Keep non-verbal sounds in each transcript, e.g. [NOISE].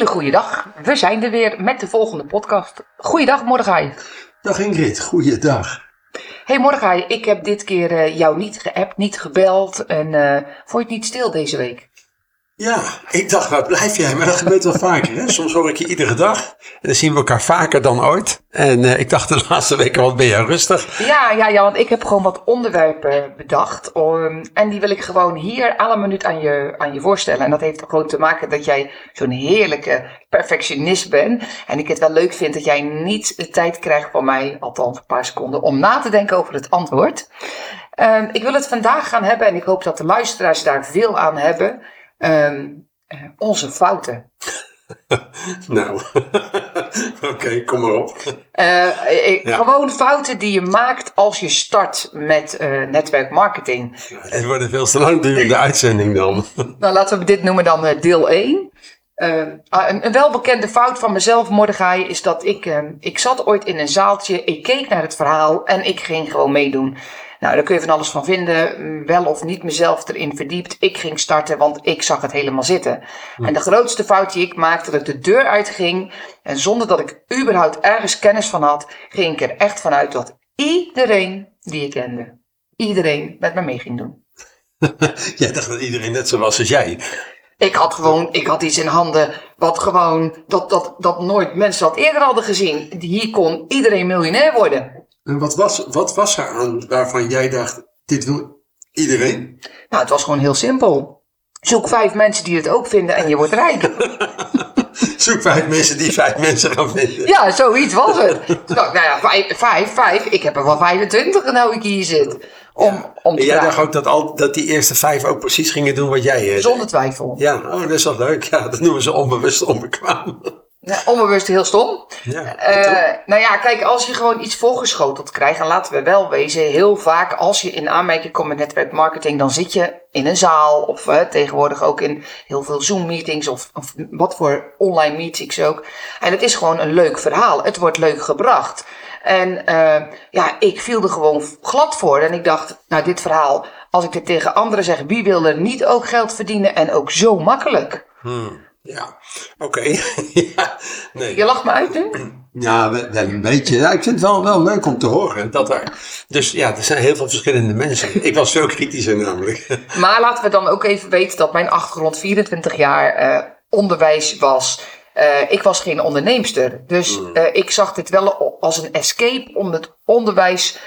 hele goede dag. We zijn er weer met de volgende podcast. Goeiedag, Mordechai. Dag Ingrid, goeiedag. Hey Mordechai, ik heb dit keer eh, jou niet geappt, niet gebeld. En vond je het niet stil deze week? Ja, ik dacht, waar blijf jij? Maar dat gebeurt wel vaker. Hè? Soms hoor ik je iedere dag. En dan zien we elkaar vaker dan ooit. En eh, ik dacht de laatste weken, wat ben jij rustig? Ja, ja, ja, want ik heb gewoon wat onderwerpen bedacht. om- en die wil ik gewoon hier alle minuut aan je, aan je voorstellen. En dat heeft gewoon te maken dat jij zo'n heerlijke perfectionist bent. En ik het wel leuk vind dat jij niet de tijd krijgt van mij, althans een paar seconden, om na te denken over het antwoord. Ehm, ik wil het vandaag gaan hebben en ik hoop dat de luisteraars daar veel aan hebben. Ehm, eh, onze fouten. [LAUGHS] Nou, [LAUGHS] oké, kom maar op. Eh, Ja. Gewoon fouten die je maakt als je start met eh, netwerkmarketing. Het wordt een veel te langdurende uitzending dan. [LAUGHS] Nou, laten we dit noemen dan eh, deel 1. Eh, ah, een, een welbekende fout van mezelf, Mordechai, is dat ik, eh, ik zat ooit in een zaaltje, ik keek naar het verhaal en ik ging gewoon meedoen. Nou, daar kun je van alles van vinden, mm, wel of niet mezelf erin verdiept. Ik ging starten, want ik zag het helemaal zitten. En de grootste fout die ik maakte, dat ik de deur uitging en zonder dat ik überhaupt ergens kennis van had, ging ik er echt vanuit dat iedereen die ik kende, iedereen met me mee ging doen. [LAUGHS] Jij dacht dat iedereen net zo was als jij. Ik had gewoon, ik had iets in handen wat gewoon, dat, dat, dat nooit mensen dat eerder hadden gezien. Hier kon iedereen miljonair worden. En wat was, wat was er aan waarvan jij dacht, dit wil iedereen? Nou, het was gewoon heel simpel. Zoek vijf mensen die het ook vinden en je wordt rijk. [LAUGHS] Zoek vijf mensen die vijf mensen gaan vinden. Ja, zoiets was het. Nou ja, vijf, vijf, vijf. Ik heb er wel 25 nou ik hier zit. Om, om te En jij dacht ook dat, al, dat die eerste vijf ook precies gingen doen wat jij eh, Zonder twijfel. Ja, oh, dat is wel leuk. Ja, dat noemen ze onbewust onbekwaam. Ja, onbewust heel stom. Ja, Eh, nou ja, kijk, als je gewoon iets voorgeschoteld krijgt, en laten we wel wezen, heel vaak als je in aanmerking komt met netwerkmarketing, dan zit je in een zaal of eh, tegenwoordig ook in heel veel Zoom-meetings of, of wat voor online meetings ook. En het is gewoon een leuk verhaal. Het wordt leuk gebracht. En eh, ja, ik viel er gewoon glad voor en ik dacht, nou dit verhaal, als ik dit tegen anderen zeg, wie wil er niet ook geld verdienen en ook zo makkelijk? Ja. oké. [LAUGHS] ja, nee. Je lacht me uit nu? Ja, wel wel een beetje. Ja, ik vind het wel, wel leuk om te horen dat er. Dus ja, er zijn heel veel verschillende mensen. Ik was veel kritischer namelijk. [LAUGHS] Maar laten we dan ook even weten dat mijn achtergrond 24 jaar eh, onderwijs was. Eh, ik was geen onderneemster. Dus eh, ik zag dit wel als een escape om het onderwijs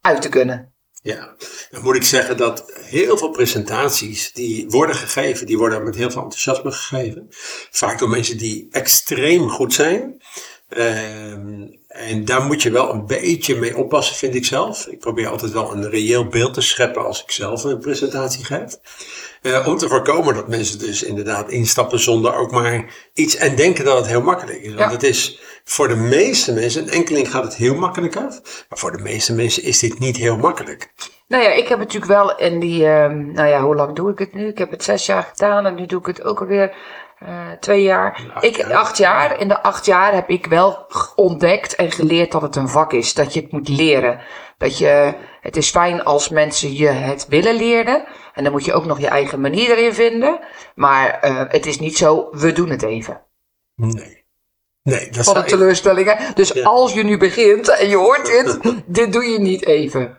uit te kunnen. Ja, dan moet ik zeggen dat heel veel presentaties die worden gegeven, die worden met heel veel enthousiasme gegeven. Vaak door mensen die extreem goed zijn. Ehm, en daar moet je wel een beetje mee oppassen, vind ik zelf. Ik probeer altijd wel een reëel beeld te scheppen als ik zelf een presentatie geef. Eh, om te voorkomen dat mensen dus inderdaad instappen zonder ook maar iets en denken dat het heel makkelijk is. Want Ja. het is voor de meeste mensen, een enkeling gaat het heel makkelijk af. Maar voor de meeste mensen is dit niet heel makkelijk. Nou ja, ik heb natuurlijk wel in die, ehm, nou ja, hoe lang doe ik het nu? Ik heb het zes jaar gedaan en nu doe ik het ook alweer eh, twee jaar. Acht ik, jaar. acht jaar. In de acht jaar heb ik wel ontdekt en geleerd dat het een vak is. Dat je het moet leren. Dat je, het is fijn als mensen je het willen leren. En dan moet je ook nog je eigen manier erin vinden. Maar eh, het is niet zo, we doen het even. Nee. Nee, dat Wat een zou ik- teleurstelling, hè? Dus Ja. als je nu begint en je hoort dit, [LAUGHS] dit doe je niet even.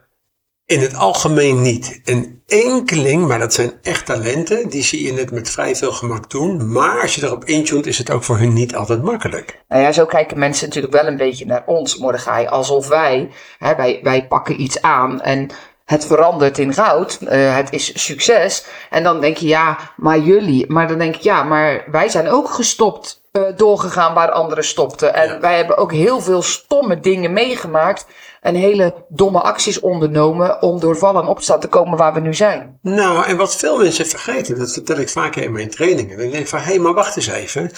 in het algemeen niet. Een enkeling, maar dat zijn echt talenten, die zie je het met vrij veel gemak doen. Maar als je erop intunt, is het ook voor hun niet altijd makkelijk. Nou ja, zo kijken mensen natuurlijk wel een beetje naar ons, Mordechai. Alsof wij, hè, wij, wij pakken iets aan en het verandert in goud. eh, het is succes. En dan denk je, ja, maar jullie. Maar dan denk ik, ja, maar wij zijn ook gestopt, eh, doorgegaan waar anderen stopten. En Ja. wij hebben ook heel veel stomme dingen meegemaakt. En hele domme acties ondernomen om door vallen en opstaan te komen waar we nu zijn. Nou, en wat veel mensen vergeten, dat vertel ik vaker in mijn trainingen. Dan denk ik van, hé, hey, maar wacht eens even.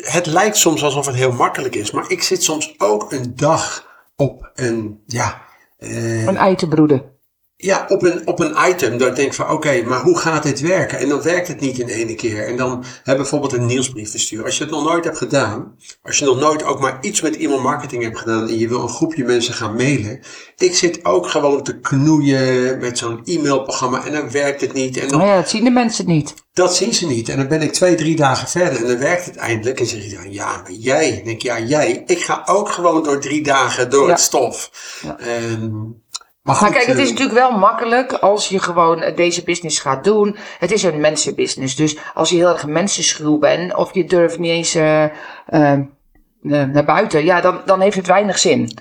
Het lijkt soms alsof het heel makkelijk is, maar ik zit soms ook een dag op een, ja, eh, Een ei te broeden. Ja, op een, op een item dat ik denk van oké, maar hoe gaat dit werken? En dan werkt het niet in één keer. En dan heb bijvoorbeeld een nieuwsbrief versturen. Als je het nog nooit hebt gedaan, als je nog nooit ook maar iets met e-mail marketing hebt gedaan en je wil een groepje mensen gaan mailen. Ik zit ook gewoon te knoeien met zo'n e-mailprogramma en dan werkt het niet. En dan, ja, dat zien de mensen niet. dat zien ze niet. En dan ben ik twee, drie dagen verder en dan werkt het eindelijk. En zeg je dan, ja, maar jij. Dan denk ik, ja, jij. Ik ga ook gewoon door drie dagen door Ja. het stof. Ja. Maar kijk, het eh, is natuurlijk wel makkelijk als je gewoon eh, deze business gaat doen. Het is een mensenbusiness. Dus als je heel erg mensenschuw bent of je durft niet eens eh, eh, eh, naar buiten, ja, dan, dan heeft het weinig zin.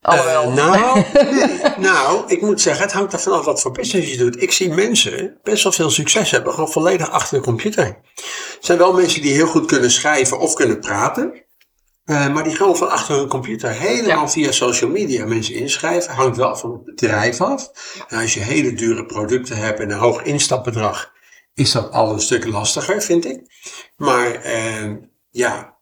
Alhoewel. Eh, nou, [LAUGHS] nee. nou, ik moet zeggen, het hangt er vanaf wat voor business je doet. Ik zie mensen best wel veel succes hebben, gewoon volledig achter de computer. Er zijn wel mensen die heel goed kunnen schrijven of kunnen praten. Eh, maar die gewoon van achter hun computer helemaal Ja. via social media mensen inschrijven. Hangt wel van het bedrijf af. En als je hele dure producten hebt en een hoog instapbedrag, is dat al een stuk lastiger, vind ik. Maar eh, ja,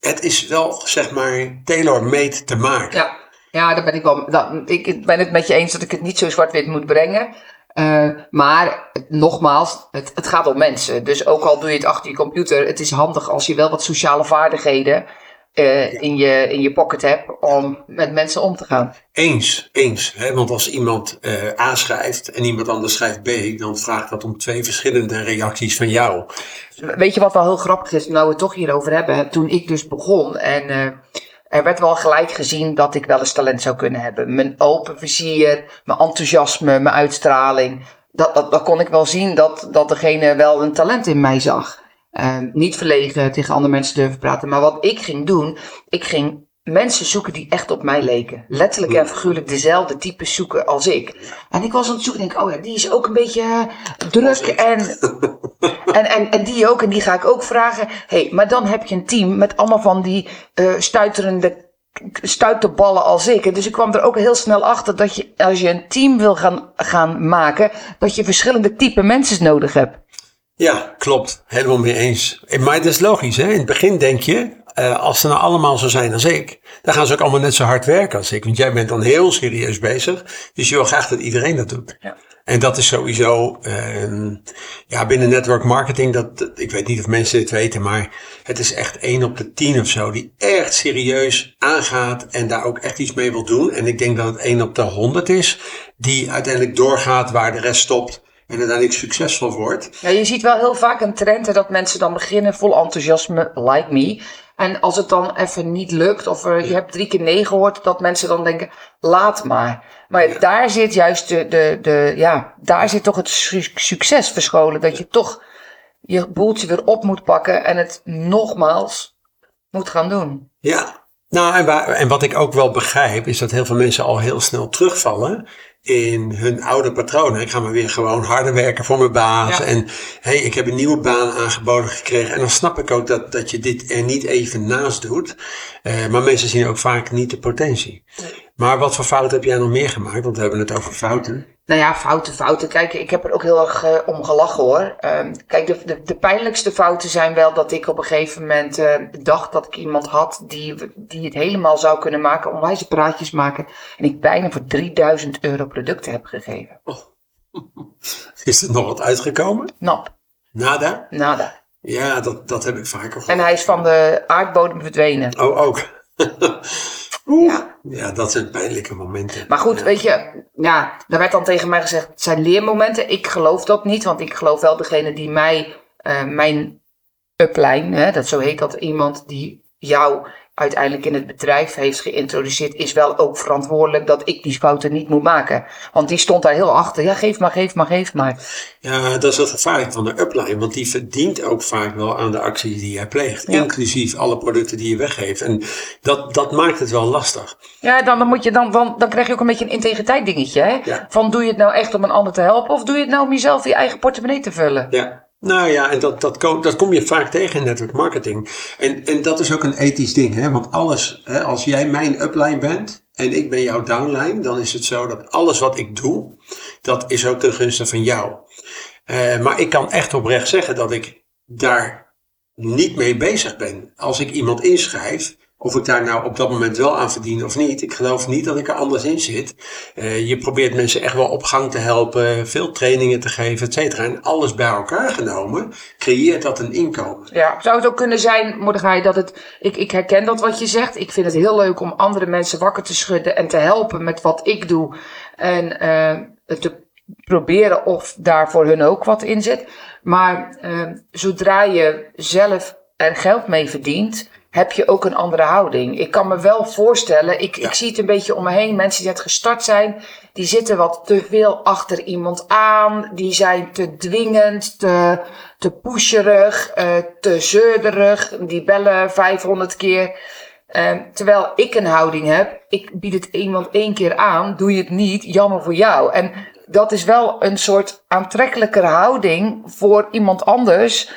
het is wel, zeg maar, tailor-made te maken. Ja, ja daar ben ik wel. Dat, ik ben het met je eens dat ik het niet zo zwart-wit moet brengen. Eh, maar nogmaals, het, het gaat om mensen. Dus ook al doe je het achter je computer, het is handig als je wel wat sociale vaardigheden eh, in, je, in je pocket hebt om met mensen om te gaan. Eens, eens. Hè? Want als iemand eh, A schrijft en iemand anders schrijft B, dan vraagt dat om twee verschillende reacties van jou. Weet je wat wel heel grappig is, nou we het toch hierover hebben? Toen ik dus begon en eh, er werd wel gelijk gezien dat ik wel eens talent zou kunnen hebben. Mijn open vizier, mijn enthousiasme, mijn uitstraling. Dat, dat, dat kon ik wel zien dat, dat degene wel een talent in mij zag. Eh, niet verlegen tegen andere mensen durven praten. Maar wat ik ging doen, ik ging mensen zoeken die echt op mij leken. Letterlijk en figuurlijk dezelfde types zoeken als ik. En ik was aan het zoeken en denk, oh ja, die is ook een beetje eh, druk en [LAUGHS] en, en, en die ook, en die ga ik ook vragen. hey, maar dan heb je een team met allemaal van die eh stuiterende stuiterballen als ik. En Dus ik kwam er ook heel snel achter dat je, als je een team wil gaan, gaan maken, dat je verschillende type mensen nodig hebt. Ja, klopt. Helemaal mee eens. Eh, Maar het is logisch, hè? In het begin denk je, eh, als ze nou allemaal zo zijn als ik, dan gaan ze ook allemaal net zo hard werken als ik. Want jij bent dan heel serieus bezig. Dus je wil graag dat iedereen dat doet. Ja. En dat is sowieso, ehm, ja, binnen network marketing, dat, dat- ik weet niet of mensen dit weten, maar het is echt één op de tien of zo die echt serieus aangaat en daar ook echt iets mee wil doen. En ik denk dat het één op de honderd is die uiteindelijk doorgaat waar de rest stopt en uiteindelijk succesvol wordt. Ja, je ziet wel heel vaak een trend hè, dat mensen dan beginnen vol enthousiasme, like me. En als het dan even niet lukt, of er, je hebt drie keer nee gehoord, dat mensen dan denken, laat maar. Maar daar zit juist de, de, de, ja, daar zit toch het su- succes verscholen. Dat je toch je boeltje weer op moet pakken en het nogmaals moet gaan doen. Ja, nou en, waar, en wat ik ook wel begrijp is dat heel veel mensen al heel snel terugvallen in hun oude patronen. Ik ga maar weer gewoon harder werken voor mijn baas. Ja. En hey, ik heb een nieuwe baan aangeboden gekregen. En dan snap ik ook dat, dat je dit er niet even naast doet. Eh, maar mensen zien ook vaak niet de potentie. Maar wat voor fouten heb jij nog meer gemaakt? Want we hebben het over fouten. Nou ja, fouten, fouten. Kijk, ik heb er ook heel erg eh, om gelachen hoor. Ehm, kijk, de, de, de pijnlijkste fouten zijn wel dat ik op een gegeven moment eh, dacht dat ik iemand had die, die het helemaal zou kunnen maken, onwijze praatjes maken. En ik bijna voor 3000 euro producten heb gegeven. [LAUGHS] Is er nog wat uitgekomen? Nap, Nada? nada. Ja, dat, dat heb ik vaker gehoord. En hij is van de aardbodem verdwenen. Oh, ook. [LAUGHS] Oeh. Ja. Ja, dat zijn pijnlijke momenten. Maar goed, Ja. weet je, ja, daar werd dan tegen mij gezegd, het zijn leermomenten. Ik geloof dat niet, want ik geloof wel degene die mij, eh, mijn upline, hè, dat zo heet dat, iemand die jou uiteindelijk in het bedrijf heeft geïntroduceerd, is wel ook verantwoordelijk dat ik die fouten niet moet maken. Want die stond daar heel achter. Ja, geef maar, geef maar, geef maar. Ja, dat is het gevaarlijk van de upline, want die verdient ook vaak wel aan de acties die jij pleegt, Ja. inclusief alle producten die je weggeeft. En dat, dat maakt het wel lastig. Ja, dan, dan, moet je dan, dan, dan krijg je ook een beetje een integriteit dingetje. Hè? Ja. Van doe je het nou echt om een ander te helpen of doe je het nou om jezelf je eigen portemonnee te vullen? Ja. Nou ja, en dat, dat, kom, dat kom je vaak tegen in network marketing. En, en dat is ook een ethisch ding, hè? want alles, hè, als jij mijn upline bent en ik ben jouw downline, dan is het zo dat alles wat ik doe, dat is ook ten gunste van jou. Eh, maar ik kan echt oprecht zeggen dat ik daar niet mee bezig ben. Als ik iemand inschrijf, of ik daar nou op dat moment wel aan verdien of niet. Ik geloof niet dat ik er anders in zit. Uh, je probeert mensen echt wel op gang te helpen, veel trainingen te geven, et cetera. En alles bij elkaar genomen creëert dat een inkomen. Ja, zou het ook kunnen zijn, Mordechai, dat het... Ik, ik herken dat wat je zegt. Ik vind het heel leuk om andere mensen wakker te schudden en te helpen met wat ik doe. En uh, te proberen of daar voor hun ook wat in zit. Maar uh, zodra je zelf er geld mee verdient, heb je ook een andere houding. Ik kan me wel voorstellen, ik, ik zie het een beetje om me heen, mensen die net gestart zijn, die zitten wat te veel achter iemand aan, die zijn te dwingend, te, te pusherig, uh, te zeurderig, die bellen 500 keer. Uh, terwijl ik een houding heb, ik bied het iemand één keer aan, doe je het niet, jammer voor jou. En dat is wel een soort aantrekkelijker houding voor iemand anders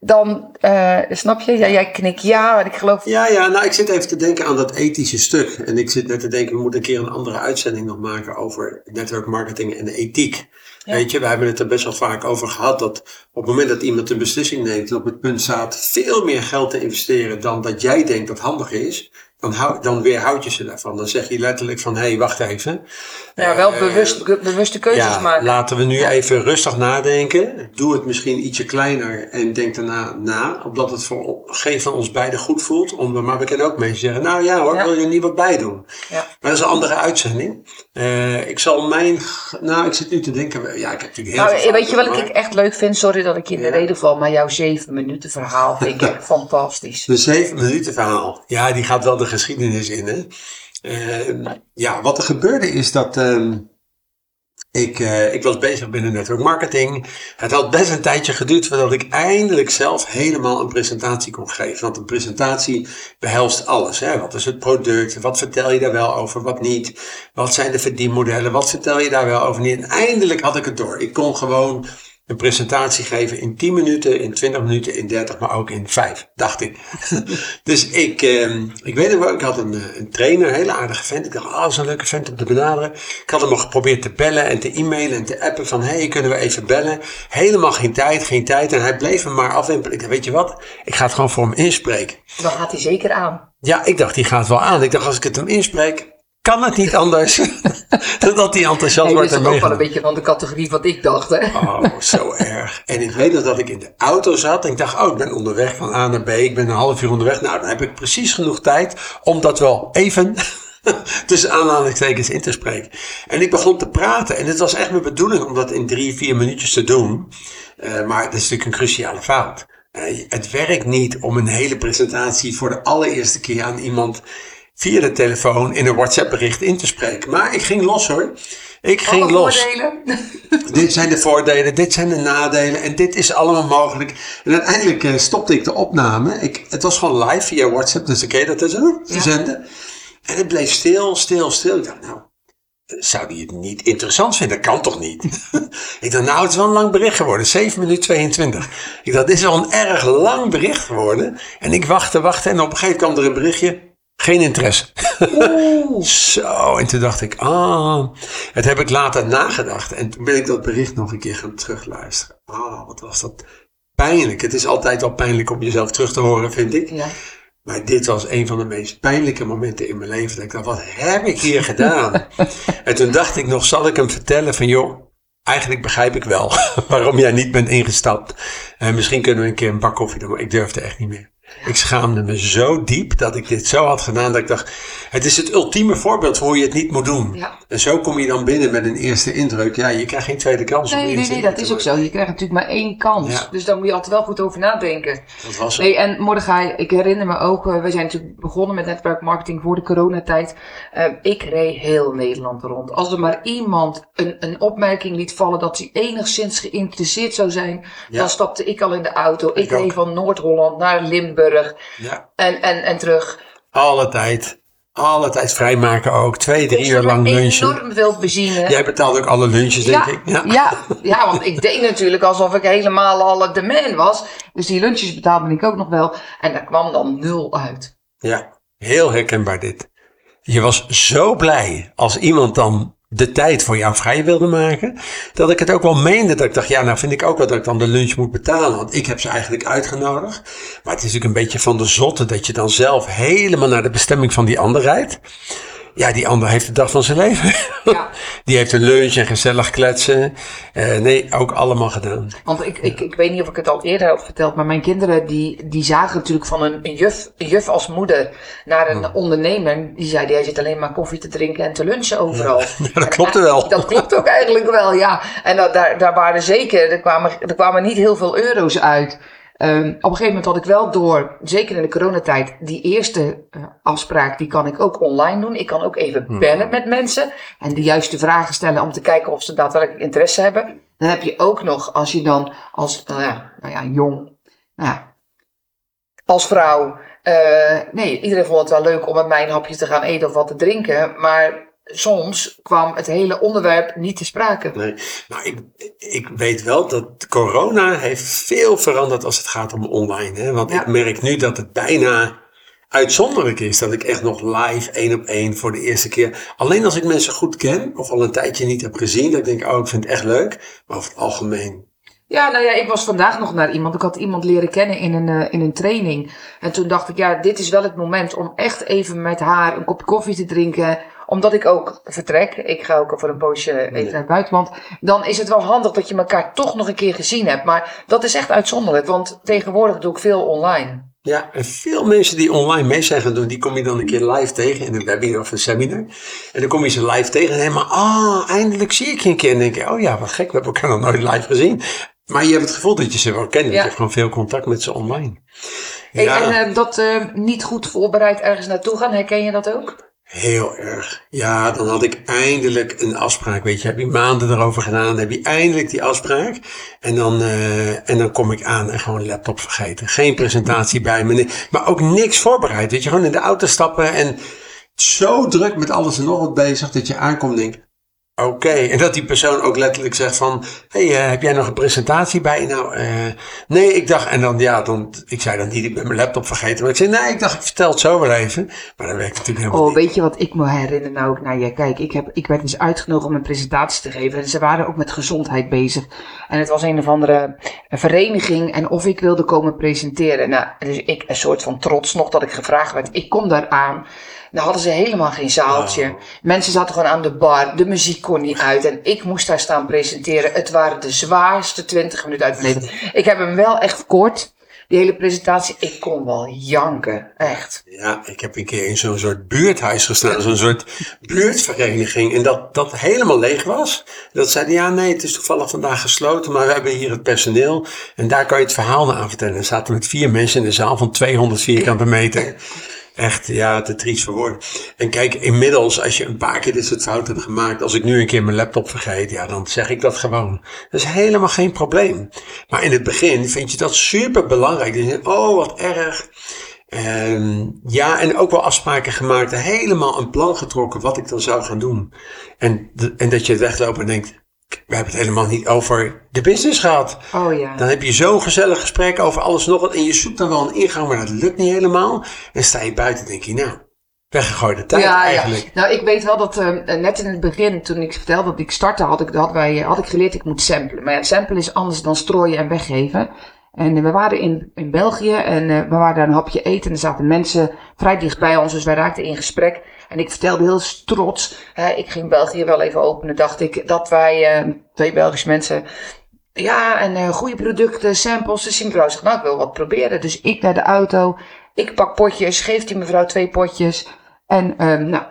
dan, uh, snap je? Ja, jij knikt ja, en ik geloof... Ja, ja, nou ik zit even te denken aan dat ethische stuk. En ik zit net te denken, we moeten een keer een andere uitzending nog maken over network marketing en de ethiek. Weet je, we hebben het er best wel vaak over gehad dat op het moment dat iemand een beslissing neemt, op het punt staat veel meer geld te investeren dan dat jij denkt dat handig is, dan, hou, dan weerhoud je ze daarvan. Dan zeg je letterlijk van, hé, hey, wacht even. Ja, wel uh, bewust, bewuste keuzes ja, maken. Laten we nu ja. even rustig nadenken. Doe het misschien ietsje kleiner en denk daarna na. Opdat het voor geen van ons beiden goed voelt. Om, maar we kunnen ook mensen zeggen, nou ja hoor, wil je er niet wat bij doen. Maar dat is een andere uitzending. Uh, ik zal mijn, nou ik zit nu te denken, ja ik heb natuurlijk heel nou, veel Weet je wat ik echt leuk vind? Sorry dat ik je in de reden val, maar jouw zeven minuten verhaal vind ik [LAUGHS] echt fantastisch. De zeven minuten verhaal. Ja, die gaat wel de geschiedenis in. Hè? Uh, ja, wat er gebeurde is dat uh, ik, uh, ik was bezig binnen network marketing. Het had best een tijdje geduurd voordat ik eindelijk zelf helemaal een presentatie kon geven. Want een presentatie behelst alles. Hè? Wat is het product? Wat vertel je daar wel over? Wat niet? Wat zijn de verdienmodellen? Wat vertel je daar wel over niet? En eindelijk had ik het door. Ik kon gewoon een presentatie geven in 10 minuten, in 20 minuten, in 30, maar ook in 5, dacht ik. [LAUGHS] dus ik, eh, ik weet nog wel, ik had een, een trainer, een hele aardige vent. Ik dacht, ah, oh, een leuke vent om te benaderen. Ik had hem al geprobeerd te bellen en te e-mailen en te appen van, hey, kunnen we even bellen? Helemaal geen tijd, geen tijd. En hij bleef me maar afwimpelen. Ik dacht, weet je wat, ik ga het gewoon voor hem inspreken. Dan gaat hij zeker aan. Ja, ik dacht, die gaat wel aan. Ik dacht, als ik het hem inspreek, kan het niet anders [LAUGHS] dan dat hij enthousiast hey, wordt. Dat is ook wel een beetje van de categorie wat ik dacht. Hè? Oh, zo erg. En ik weet nog dat ik in de auto zat en ik dacht, oh, ik ben onderweg van A naar B. Ik ben een half uur onderweg. Nou, dan heb ik precies genoeg tijd om dat wel even [LAUGHS] tussen aanhalingstekens in te spreken. En ik begon te praten en het was echt mijn bedoeling om dat in drie, vier minuutjes te doen. Uh, maar dat is natuurlijk een cruciale fout. Uh, het werkt niet om een hele presentatie voor de allereerste keer aan iemand via de telefoon in een WhatsApp bericht in te spreken. Maar ik ging los hoor. Ik ging los. voordelen. [LAUGHS] dit zijn de voordelen, dit zijn de nadelen en dit is allemaal mogelijk. En uiteindelijk uh, stopte ik de opname. Ik, het was gewoon live via WhatsApp, dus ik dat dus ook te zenden. En het bleef stil, stil, stil. Ik dacht, nou, zou die het niet interessant vinden? Dat kan toch niet? [LAUGHS] ik dacht, nou, het is wel een lang bericht geworden. 7 minuten 22. Ik dacht, dit is wel een erg lang bericht geworden. En ik wachtte, wachtte en op een gegeven moment kwam er een berichtje. Geen interesse. [LAUGHS] Zo, en toen dacht ik, ah, het heb ik later nagedacht. En toen ben ik dat bericht nog een keer gaan terugluisteren. Ah, wat was dat pijnlijk. Het is altijd wel pijnlijk om jezelf terug te horen, vind ik. Ja. Maar dit was een van de meest pijnlijke momenten in mijn leven. Dat ik dacht, wat heb ik hier gedaan? [LAUGHS] en toen dacht ik nog, zal ik hem vertellen van, joh, eigenlijk begrijp ik wel [LAUGHS] waarom jij niet bent ingestapt. En misschien kunnen we een keer een bak koffie doen, maar ik durfde echt niet meer. Ik schaamde me zo diep dat ik dit zo had gedaan dat ik dacht, het is het ultieme voorbeeld voor hoe je het niet moet doen. Ja. En zo kom je dan binnen met een eerste indruk. Ja, je krijgt geen tweede kans. Nee, nee, nee, dat is ook zo. Je krijgt natuurlijk maar één kans. Ja. Dus daar moet je altijd wel goed over nadenken. Dat was het. Nee, en Mordechai, ik herinner me ook, uh, we zijn natuurlijk begonnen met netwerkmarketing voor de coronatijd. Uh, ik reed heel Nederland rond. Als er maar iemand een, een opmerking liet vallen dat hij enigszins geïnteresseerd zou zijn, Ja. dan stapte ik al in de auto. Ik, Ik ook. reed van Noord-Holland naar Limburg Ja, en, en, en terug. alle tijd. Alle tijd vrijmaken ook. Twee, drie uur lang lunchen. Enorm veel benzine. Jij betaalt ook alle lunches, denk ik. Ja. Ja. Ja, want ik deed natuurlijk alsof ik helemaal al de man was. Dus die lunches betaalde ik ook nog wel. En daar kwam dan nul uit. Ja, heel herkenbaar dit. Je was zo blij als iemand dan de tijd voor jou vrij wilde maken. Dat ik het ook wel meende. Dat ik dacht, ja, nou vind ik ook wel dat ik dan de lunch moet betalen. Want ik heb ze eigenlijk uitgenodigd. Maar het is natuurlijk een beetje van de zotte dat je dan zelf helemaal naar de bestemming van die ander rijdt. Ja, die ander heeft de dag van zijn leven. Ja. [LAUGHS] Die heeft een lunch en gezellig kletsen. Eh, nee, ook allemaal gedaan. Want ik, ik, ik weet niet of ik het al eerder heb verteld, maar mijn kinderen die, die zagen natuurlijk van een, een juf, een juf als moeder naar een ondernemer. Die zei, jij zit alleen maar koffie te drinken en te lunchen overal. [LAUGHS] dat klopte wel. Dat klopt ook eigenlijk wel, ja. En dat, daar, daar waren zeker, er kwamen, er kwamen niet heel veel euro's uit. Ehm, op een gegeven moment had ik wel door, zeker in de coronatijd, die eerste eh, afspraak, die kan ik ook online doen. Ik kan ook even bellen met mensen en de juiste vragen stellen om te kijken of ze daadwerkelijk interesse hebben. Dan heb je ook nog, als je dan als, nou ja, nou ja jong, nou ja, als vrouw, eh, nee, iedereen vond het wel leuk om met mij een hapje te gaan eten of wat te drinken, maar soms kwam het hele onderwerp niet te sprake. Nee, maar ik, ik weet wel dat corona heeft veel veranderd als het gaat om online. Hè? Want Ja. ik merk nu dat het bijna uitzonderlijk is dat ik echt nog live één op één voor de eerste keer. Alleen als ik mensen goed ken of al een tijdje niet heb gezien, dat ik denk, oh, ik vind het echt leuk. Maar over het algemeen. Ja, nou ja, ik was vandaag nog naar iemand. Ik had iemand leren kennen in een, eh, in een training. En toen dacht ik, ja, dit is wel het moment om echt even met haar een kopje koffie te drinken. Omdat ik ook vertrek. Ik ga ook voor een poosje even naar het buitenland. Dan is het wel handig dat je elkaar toch nog een keer gezien hebt. Maar dat is echt uitzonderlijk, want tegenwoordig doe ik veel online. Ja, en veel mensen die online mee zijn gaan doen, die kom je dan een keer live tegen in een webinar of een seminar. En dan kom je ze live tegen en helemaal, ah, eindelijk zie ik je een keer. En denk je, oh ja, wat gek, we hebben elkaar nog nooit live gezien. Maar je hebt het gevoel dat je ze wel kent, Ja. je hebt gewoon veel contact met ze online. Ja. En eh, dat eh, niet goed voorbereid ergens naartoe gaan, herken je dat ook? Heel erg. Ja, dan had ik eindelijk een afspraak. Weet je, heb je maanden erover gedaan, heb je eindelijk die afspraak. En dan, eh, en dan kom ik aan en gewoon laptop vergeten. Geen presentatie bij me, maar ook niks voorbereid. Weet je, gewoon in de auto stappen en zo druk met alles en nog wat bezig dat je aankomt en denkt. Oké, en dat die persoon ook letterlijk zegt van, hey, eh, heb jij nog een presentatie bij? Nou, eh, nee, ik dacht, en dan, ja, dan, ik zei dan niet, ik ben mijn laptop vergeten. Maar ik zei, nee, ik dacht, ik vertel het zo wel even. Maar dat werkt natuurlijk helemaal Oh, niet. weet je wat ik me herinner nou ook? Nou ja, kijk, ik, heb, ik werd dus uitgenodigd om een presentatie te geven. En ze waren ook met gezondheid bezig. En het was een of andere vereniging. En of ik wilde komen presenteren. Nou, dus ik een soort van trots nog dat ik gevraagd werd. Ik kom daar aan. Dan hadden ze helemaal geen zaaltje. Oh. Mensen zaten gewoon aan de bar. De muziek kon niet uit. En ik moest daar staan presenteren. Het waren de zwaarste 20 minuten uit mijn leven. Ik heb hem wel echt kort. Die hele presentatie. Ik kon wel janken. Echt. Ja, ik heb een keer in zo'n soort buurthuis gestaan, zo'n soort buurtvereniging. En dat dat helemaal leeg was. Dat zeiden, ja nee, het is toevallig vandaag gesloten, maar we hebben hier het personeel. En daar kan je het verhaal aan vertellen. Er zaten met vier mensen in de zaal van 200 vierkante meter. Echt, ja, te triest voor woorden. En kijk, inmiddels, als je een paar keer dit soort fouten hebt gemaakt, als ik nu een keer mijn laptop vergeet, ja, dan zeg ik dat gewoon. Dat is helemaal geen probleem. Maar in het begin vind je dat super belangrijk. Je, oh, wat erg. Ehm, ja, en ook wel afspraken gemaakt, helemaal een plan getrokken wat ik dan zou gaan doen. En, en dat je wegloopt en denkt, we hebben het helemaal niet over de business gehad. Oh ja. Dan heb je zo'n gezellig gesprek over alles nog wat. En je zoekt dan wel een ingang, maar dat lukt niet helemaal. En sta je buiten en denk je, nou, weggegooide tijd ja, eigenlijk. Ja. Nou, ik weet wel dat eh, net in het begin, toen ik vertelde dat ik startte, had ik, had, wij, had ik geleerd ik moet samplen. Maar ja, samplen is anders dan strooien en weggeven. En eh, we waren in, in België en eh, we waren daar een hapje eten. En er zaten mensen vrij dicht bij ons, dus wij raakten in gesprek. En ik vertelde heel trots, hè, ik ging België wel even openen, dacht ik, dat wij, eh, twee Belgische mensen, ja, en eh, goede producten, samples. Dus die mevrouw zegt, nou, ik wil wat proberen. Dus ik naar de auto, ik pak potjes, geef die mevrouw twee potjes. En, ehm nou,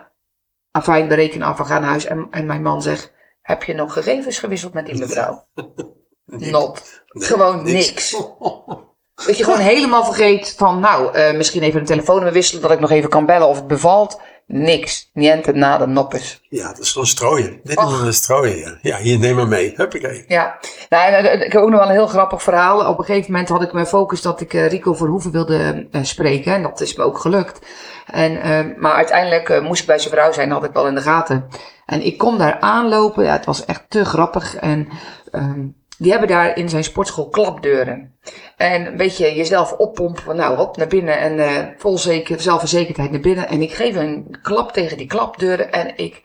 afijn, we rekenen af, we gaan naar huis. En, en mijn man zegt, heb je nog gegevens gewisseld met die mevrouw? [LAUGHS] Not. Gewoon niks. [LAUGHS] Dat je gewoon helemaal vergeet van, nou, eh, misschien even een telefoonnummer wisselen, dat ik nog even kan bellen of het bevalt. Niks. Niente, nada, noppes. Ja, dat is gewoon strooien. Dit is een strooien, ja. Ja, hier, neem maar mee. Huppakee. Ja, nou, eh, ik heb ook nog wel een heel grappig verhaal. Op een gegeven moment had ik mijn focus dat ik eh, Rico Verhoeven wilde eh, spreken. En dat is me ook gelukt. En, maar uiteindelijk moest ik bij zijn vrouw zijn, dat had ik wel in de gaten. En ik kom daar aanlopen. Ja, het was echt te grappig. En ehm, die hebben daar in zijn sportschool klapdeuren. En een beetje jezelf oppompen van nou, hop, naar binnen. En eh, vol zeker, zelfverzekerdheid naar binnen. En ik geef een klap tegen die klapdeuren. En ik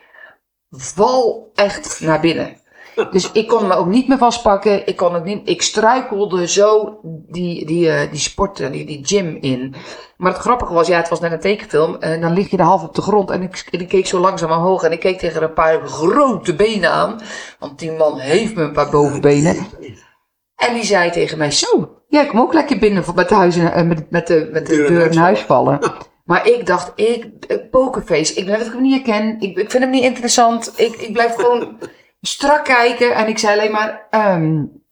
val echt naar binnen. Dus ik kon me ook niet meer vastpakken. Ik, kon ook niet, ik struikelde zo die, die, uh, die sport, die, die gym in. Maar het grappige was, ja, het was net een tekenfilm. En dan lig je er half op de grond. En ik, ik keek zo langzaam omhoog. En ik keek tegen een paar grote benen aan. Want die man heeft me een paar bovenbenen. En die zei tegen mij: Zo, jij ja, kom ook lekker binnen met de, huis, met, met de, met de deur in huis vallen. Maar ik dacht, ik, pokerface, ik weet dat ik hem niet herken. Ik, ik vind hem niet interessant. Ik, ik blijf gewoon strak kijken. En ik zei alleen maar, um,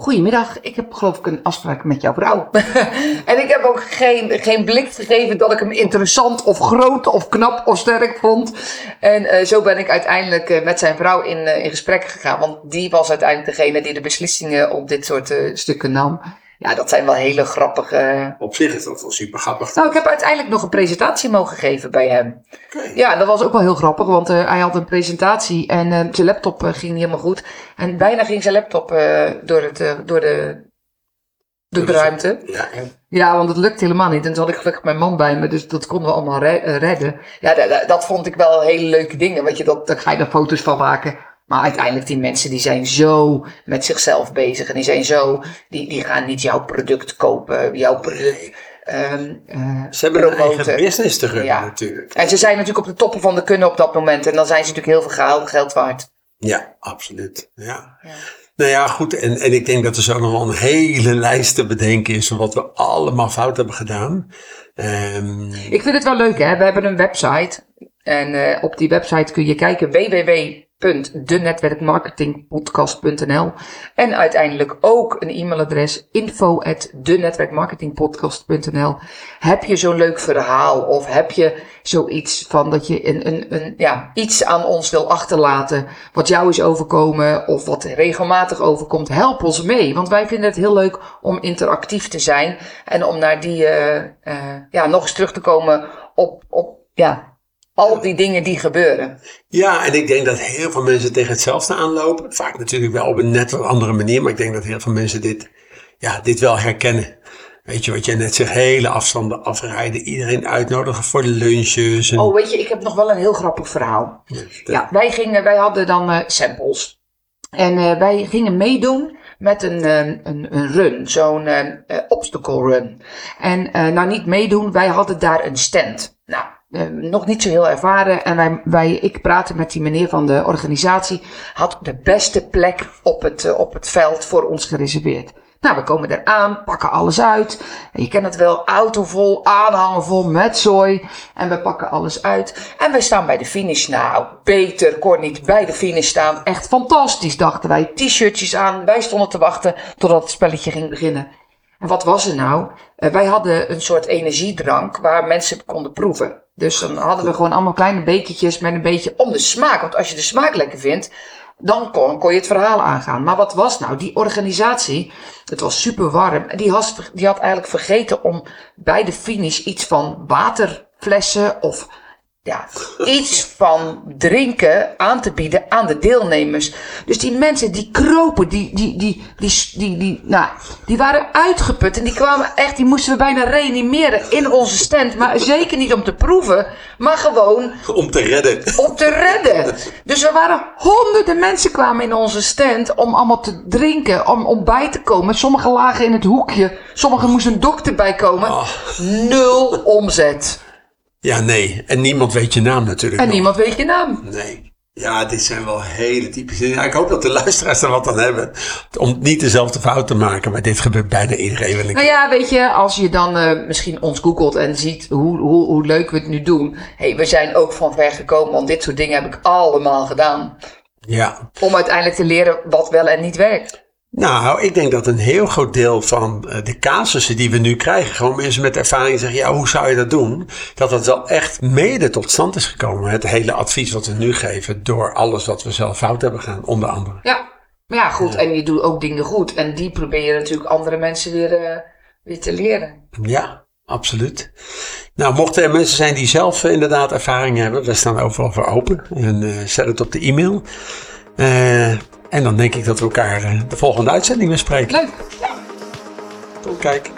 Goedemiddag, ik heb geloof ik een afspraak met jouw vrouw. [LAUGHS] en ik heb ook geen, geen blik gegeven dat ik hem interessant of groot of knap of sterk vond. En uh, zo ben ik uiteindelijk uh, met zijn vrouw in, uh, in gesprek gegaan. Want die was uiteindelijk degene die de beslissingen op dit soort stukken nam. Ja, dat zijn wel hele grappige. Op zich is dat wel super grappig. Nou, ik heb uiteindelijk nog een presentatie mogen geven bij hem. Okay. Ja, dat was ook wel heel grappig, want uh, hij had een presentatie en uh, zijn laptop uh, ging niet helemaal goed. En bijna ging zijn laptop door, het, door de, door de ruimte. Ja, ja, want het lukt helemaal niet. En toen had ik gelukkig mijn man bij me, dus dat konden we allemaal re redden. Ja, dat, dat vond ik wel hele leuke dingen, want je, dat, daar ga je er foto's van maken. Maar uiteindelijk, die mensen die zijn zo met zichzelf bezig. En die zijn zo, die, die gaan niet jouw product kopen, jouw product um, uh, Ze hebben promoten. een eigen business te runnen Ja. natuurlijk. En ze zijn natuurlijk op de toppen van de kunnen op dat moment. En dan zijn ze natuurlijk heel veel geld, geld waard. Ja, absoluut. Ja. Nou ja, goed. En, en ik denk dat er zo nog wel een hele lijst te bedenken is van wat we allemaal fout hebben gedaan. Ehm, Ik vind het wel leuk, hè? We hebben een website. En uh, op die website kun je kijken www.denetwerkmarketingpodcast.nl en uiteindelijk ook een e-mailadres info at denetwerkmarketingpodcast.nl Heb je zo'n leuk verhaal of heb je zoiets van dat je een, een, een, ja, iets aan ons wil achterlaten wat jou is overkomen of wat regelmatig overkomt, help ons mee. Want wij vinden het heel leuk om interactief te zijn en om naar die, uh, uh, ja, nog eens terug te komen op, op ja, al die dingen die gebeuren. Ja, en ik denk dat heel veel mensen tegen hetzelfde aanlopen. Vaak natuurlijk wel op een net wat andere manier, maar ik denk dat heel veel mensen dit, ja, dit wel herkennen. Weet je wat jij net zegt, hele afstanden afrijden, iedereen uitnodigen voor lunches. En... Oh, weet je, ik heb nog wel een heel grappig verhaal. Ja, Ja, wij, gingen, wij hadden dan uh, samples. En uh, wij gingen meedoen met een, uh, een, een run, zo'n obstacle run. En nou niet meedoen, wij hadden daar een stand. Nou, uh, nog niet zo heel ervaren. En wij, wij, ik praatte met die meneer van de organisatie. Had de beste plek op het, uh, op het veld voor ons gereserveerd. Nou, we komen eraan, pakken alles uit. Je kent het wel, auto vol, vol met zooi. En we pakken alles uit. En wij staan bij de finish. Nou, beter kon niet bij de finish staan. Echt fantastisch, dachten wij. T-shirtjes aan. Wij stonden te wachten totdat het spelletje ging beginnen. En wat was er nou? Uh, wij hadden een soort energiedrank waar mensen konden proeven. Dus dan hadden we gewoon allemaal kleine bekertjes met een beetje om de smaak. Want als je de smaak lekker vindt, dan kon, kon je het verhaal aangaan. Maar wat was nou? Die organisatie, het was super warm. Die had, die had eigenlijk vergeten om bij de finish iets van waterflessen of ja, iets van drinken aan te bieden aan de deelnemers. Dus die mensen die kropen, die, die, die, die, die, die, nou, die waren uitgeput en die kwamen echt, die moesten we bijna reanimeren in onze stand. Maar zeker niet om te proeven, maar gewoon Om te redden. om te redden. Dus er waren honderden mensen kwamen in onze stand om allemaal te drinken, om, om bij te komen. Sommigen lagen in het hoekje, sommigen moesten een dokter bij komen. Oh. Nul omzet. Ja, nee. En niemand weet je naam natuurlijk. En nog. niemand weet je naam. Nee. Ja, dit zijn wel hele typische dingen. Ja, ik hoop dat de luisteraars er wat aan hebben. Om niet dezelfde fout te maken. Maar dit gebeurt bijna iedereen wel Nou ja, weet je, als je dan uh, misschien ons googelt en ziet hoe, hoe, hoe leuk we het nu doen. hey, we zijn ook van ver gekomen, want dit soort dingen heb ik allemaal gedaan. Ja. Om uiteindelijk te leren wat wel en niet werkt. Nou, ik denk dat een heel groot deel van uh, de casussen die we nu krijgen, gewoon mensen met ervaring zeggen, ja, hoe zou je dat doen? Dat dat wel echt mede tot stand is gekomen. Het hele advies wat we nu geven, door alles wat we zelf fout hebben gedaan, onder andere. Ja, maar ja, goed. En je doet ook dingen goed. En die probeer je natuurlijk andere mensen weer, uh, weer te leren. Ja, absoluut. Nou, mochten er mensen zijn die zelf uh, inderdaad ervaring hebben, we staan overal voor open. En uh, zet het op de e-mail. Uh, en dan denk ik dat we elkaar uh, de volgende uitzending weer spreken. Leuk. Tot kijk.